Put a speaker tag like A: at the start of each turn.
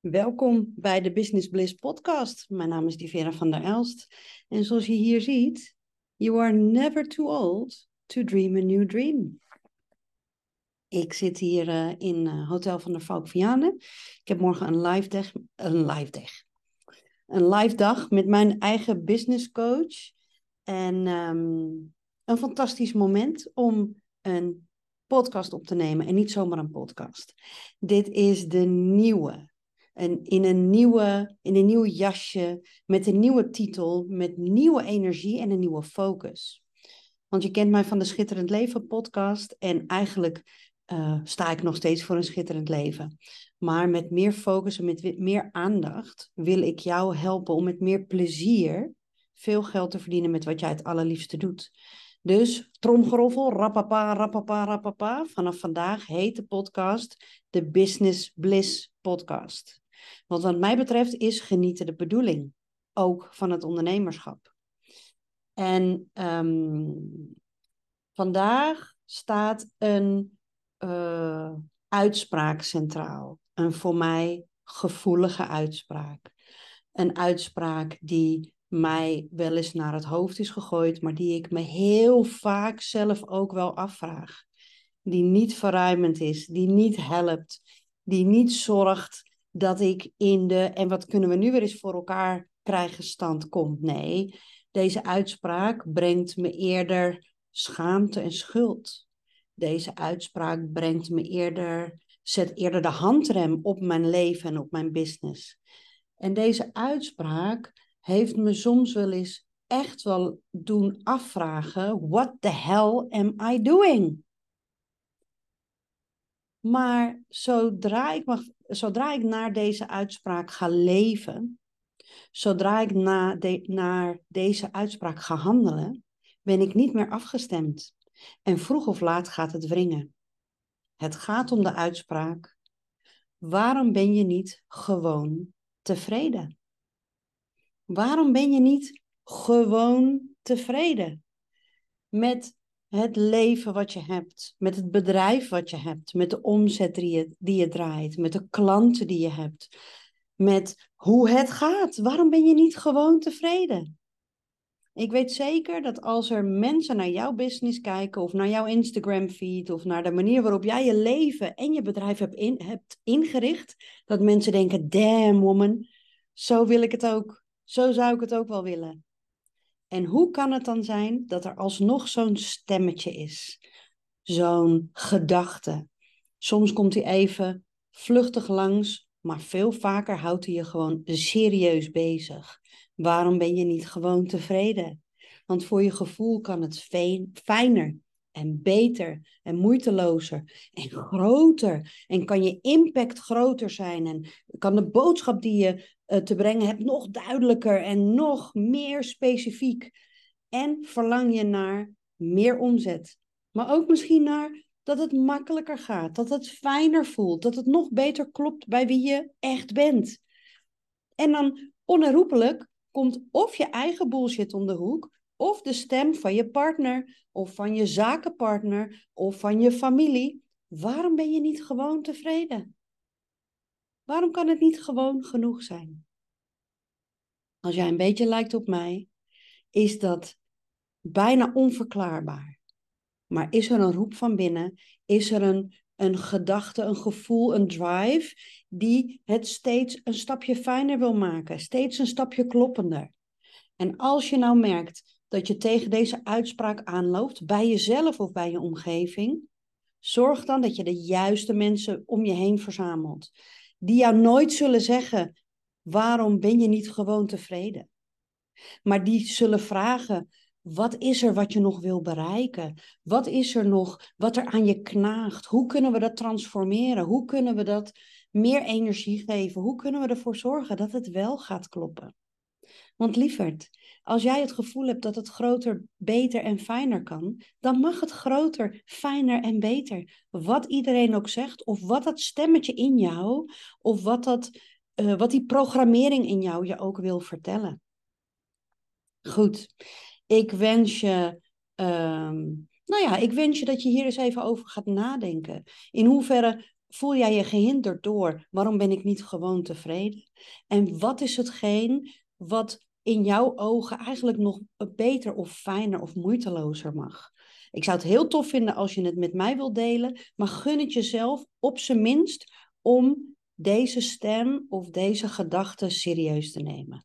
A: Welkom bij de Business Bliss podcast. Mijn naam is Divera van der Elst. En zoals je hier ziet, you are never too old to dream a new dream. Ik zit hier uh, in uh, Hotel van der Valk Vianen. Ik heb morgen een live dag, een live dag, een live dag met mijn eigen business coach. En um, een fantastisch moment om een podcast op te nemen. En niet zomaar een podcast. Dit is de nieuwe in, een nieuwe, in een nieuw jasje, met een nieuwe titel, met nieuwe energie en een nieuwe focus. Want je kent mij van de Schitterend Leven podcast en eigenlijk uh, sta ik nog steeds voor een schitterend leven. Maar met meer focus en met meer aandacht wil ik jou helpen om met meer plezier veel geld te verdienen met wat jij het allerliefste doet. Dus tromgeroffel, rapapa, rapapa, rapapa. Vanaf vandaag heet de podcast de Business Bliss Podcast. Want wat mij betreft is genieten de bedoeling, ook van het ondernemerschap. En um, vandaag staat een uh, uitspraak centraal. Een voor mij gevoelige uitspraak. Een uitspraak die mij wel eens naar het hoofd is gegooid, maar die ik me heel vaak zelf ook wel afvraag. Die niet verruimend is, die niet helpt, die niet zorgt dat ik in de en wat kunnen we nu weer eens voor elkaar krijgen stand komt. Nee, deze uitspraak brengt me eerder schaamte en schuld. Deze uitspraak brengt me eerder, zet eerder de handrem op mijn leven en op mijn business. En deze uitspraak heeft me soms wel eens echt wel doen afvragen: what the hell am I doing? Maar zodra ik, mag, zodra ik naar deze uitspraak ga leven, zodra ik na de, naar deze uitspraak ga handelen, ben ik niet meer afgestemd. En vroeg of laat gaat het wringen. Het gaat om de uitspraak: waarom ben je niet gewoon tevreden? Waarom ben je niet gewoon tevreden met het leven wat je hebt, met het bedrijf wat je hebt, met de omzet die je, die je draait, met de klanten die je hebt, met hoe het gaat. Waarom ben je niet gewoon tevreden? Ik weet zeker dat als er mensen naar jouw business kijken of naar jouw Instagram feed of naar de manier waarop jij je leven en je bedrijf hebt, in, hebt ingericht, dat mensen denken, damn woman, zo wil ik het ook. Zo zou ik het ook wel willen. En hoe kan het dan zijn dat er alsnog zo'n stemmetje is? Zo'n gedachte. Soms komt hij even vluchtig langs, maar veel vaker houdt hij je gewoon serieus bezig. Waarom ben je niet gewoon tevreden? Want voor je gevoel kan het fijner en beter en moeitelozer en groter. En kan je impact groter zijn en kan de boodschap die je uh, te brengen hebt nog duidelijker en nog meer specifiek. En verlang je naar meer omzet. Maar ook misschien naar dat het makkelijker gaat, dat het fijner voelt, dat het nog beter klopt bij wie je echt bent. En dan onherroepelijk komt of je eigen bullshit om de hoek, of de stem van je partner, of van je zakenpartner, of van je familie. Waarom ben je niet gewoon tevreden? Waarom kan het niet gewoon genoeg zijn? Als jij een beetje lijkt op mij, is dat bijna onverklaarbaar. Maar is er een roep van binnen? Is er een, een gedachte, een gevoel, een drive die het steeds een stapje fijner wil maken, steeds een stapje kloppender? En als je nou merkt dat je tegen deze uitspraak aanloopt, bij jezelf of bij je omgeving, zorg dan dat je de juiste mensen om je heen verzamelt. Die jou nooit zullen zeggen: waarom ben je niet gewoon tevreden? Maar die zullen vragen: wat is er wat je nog wil bereiken? Wat is er nog wat er aan je knaagt? Hoe kunnen we dat transformeren? Hoe kunnen we dat meer energie geven? Hoe kunnen we ervoor zorgen dat het wel gaat kloppen? Want lieverd, als jij het gevoel hebt dat het groter, beter en fijner kan, dan mag het groter, fijner en beter. Wat iedereen ook zegt, of wat dat stemmetje in jou, of wat, dat, uh, wat die programmering in jou je ook wil vertellen. Goed, ik wens je. Um, nou ja, ik wens je dat je hier eens even over gaat nadenken. In hoeverre voel jij je gehinderd door? Waarom ben ik niet gewoon tevreden? En wat is hetgeen wat in jouw ogen eigenlijk nog beter of fijner of moeitelozer mag? Ik zou het heel tof vinden als je het met mij wilt delen, maar gun het jezelf op zijn minst om deze stem of deze gedachte serieus te nemen.